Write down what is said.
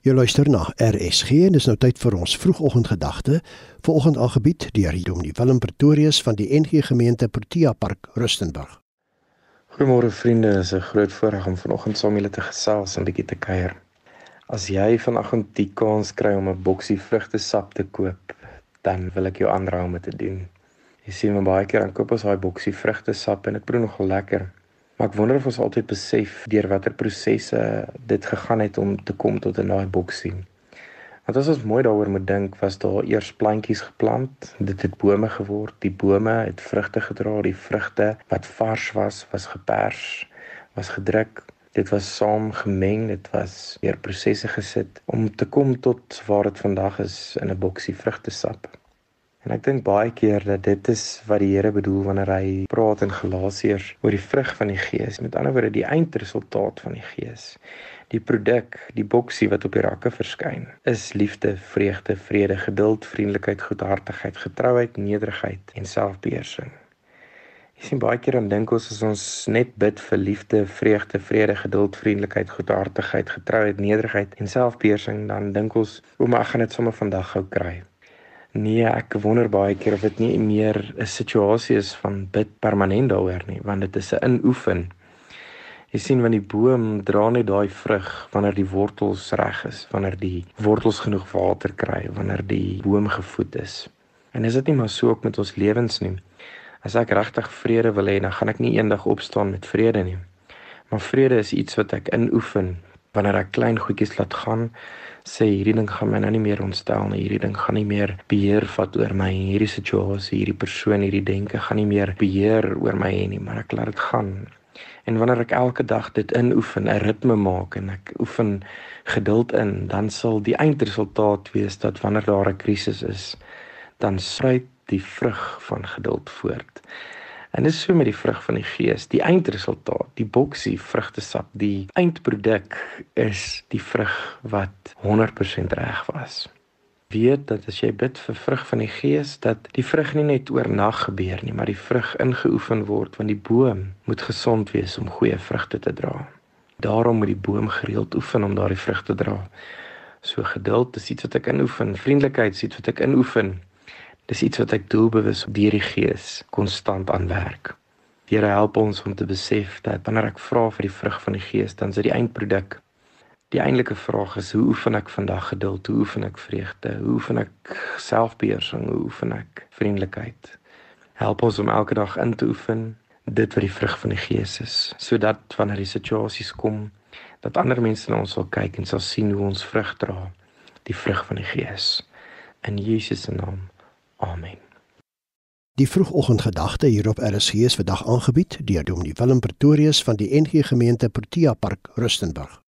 Jy luister na RSG en dis nou tyd vir ons vroegoggendgedagte. Vanoggend aangebied deur Dominee Willem Pretorius van die NG Gemeente Protea Park Rustenburg. Goeiemôre vriende, is 'n groot voorreg om vanoggend saam julle te gesels en 'n bietjie te kuier. As jy vanoggend die kans kry om 'n boksie vrugtesap te koop, dan wil ek jou aanraai om dit te doen. Jy sien, maar baie keer dan koop ons daai boksie vrugtesap en dit proe nogal lekker. Maar ek wonder of ons altyd besef deur watter prosesse dit gegaan het om te kom tot 'n daai boksie. Want as ons mooi daaroor moet dink, was daar eers plantjies geplant, dit het bome geword, die bome het vrugte gedra, die vrugte wat vars was, was gepers, was gedruk. Dit was saam gemeng, dit was deur prosesse gesit om te kom tot waar dit vandag is in 'n boksie vrugtesap. En ek dink baie keer dat dit is wat die Here bedoel wanneer hy praat in Galasiërs oor die vrug van die Gees. Met ander woorde, die eindresultaat van die Gees. Die produk, die boksie wat op die rakke verskyn, is liefde, vreugde, vrede, geduld, vriendelikheid, goedhartigheid, getrouheid, nederigheid en selfbeheersing. Jy sien baie keer dan dink ons as ons net bid vir liefde, vreugde, vrede, geduld, vriendelikheid, goedhartigheid, getrouheid, nederigheid en selfbeheersing, dan dink ons, "O, maar ek gaan dit sommer vandag gou kry." Nee, ek wonder baie keer of dit nie meer 'n situasie is van bid permanent daaroor nie, want dit is 'n inoefen. Jy sien wanneer die boom dra net daai vrug wanneer die wortels reg is, wanneer die wortels genoeg water kry, wanneer die boom gevoed is. En is dit nie maar so ook met ons lewens nie? As ek regtig vrede wil hê, dan gaan ek nie eendag opstaan met vrede nie. Maar vrede is iets wat ek inoefen wanneer ek klein goedjies laat gaan sê hierdie ding gaan my nou nie meer ontstel nie. Hierdie ding gaan nie meer beheer vat oor my. Hierdie situasie, hierdie persoon, hierdie denke gaan nie meer beheer oor my hê nie, maar ek laat dit gaan. En wanneer ek elke dag dit inoefen, 'n ritme maak en ek oefen geduld in, dan sal die eindresultaat wees dat wanneer daar 'n krisis is, dan spruit die vrug van geduld voort. En dis so met die vrug van die gees. Die eindresultaat, die boksie vrugtesap, die eindproduk is die vrug wat 100% reg was. Weet dat as jy bid vir vrug van die gees, dat die vrug nie net oornag gebeur nie, maar die vrug ingeoefen word want die boom moet gesond wees om goeie vrugte te dra. Daarom moet die boom gereeld oefen om daardie vrug te dra. So geduld is iets wat ek inoefen, vriendelikheid is iets wat ek inoefen, Dis iets wat ek doelbewus deur die Gees konstant aan werk. Here help ons om te besef dat wanneer ek vra vir die vrug van die Gees, dan is dit die eindproduk. Die eintlike vraag is hoe oefen ek vandag geduld? Hoe oefen ek vreugde? Hoe oefen ek selfbeheersing? Hoe oefen ek vriendelikheid? Help ons om elke dag in te oefen dit wat die vrug van die Gees is, sodat wanneer die situasies kom, dat ander mense na ons sal kyk en sal sien hoe ons vrug dra, die vrug van die Gees. In Jesus se naam. Amen. Die vroegoggendgedagte hier op RSG is vandag aangebied deur Dominee Willem Pretorius van die NG Gemeente Protea Park Rustenburg.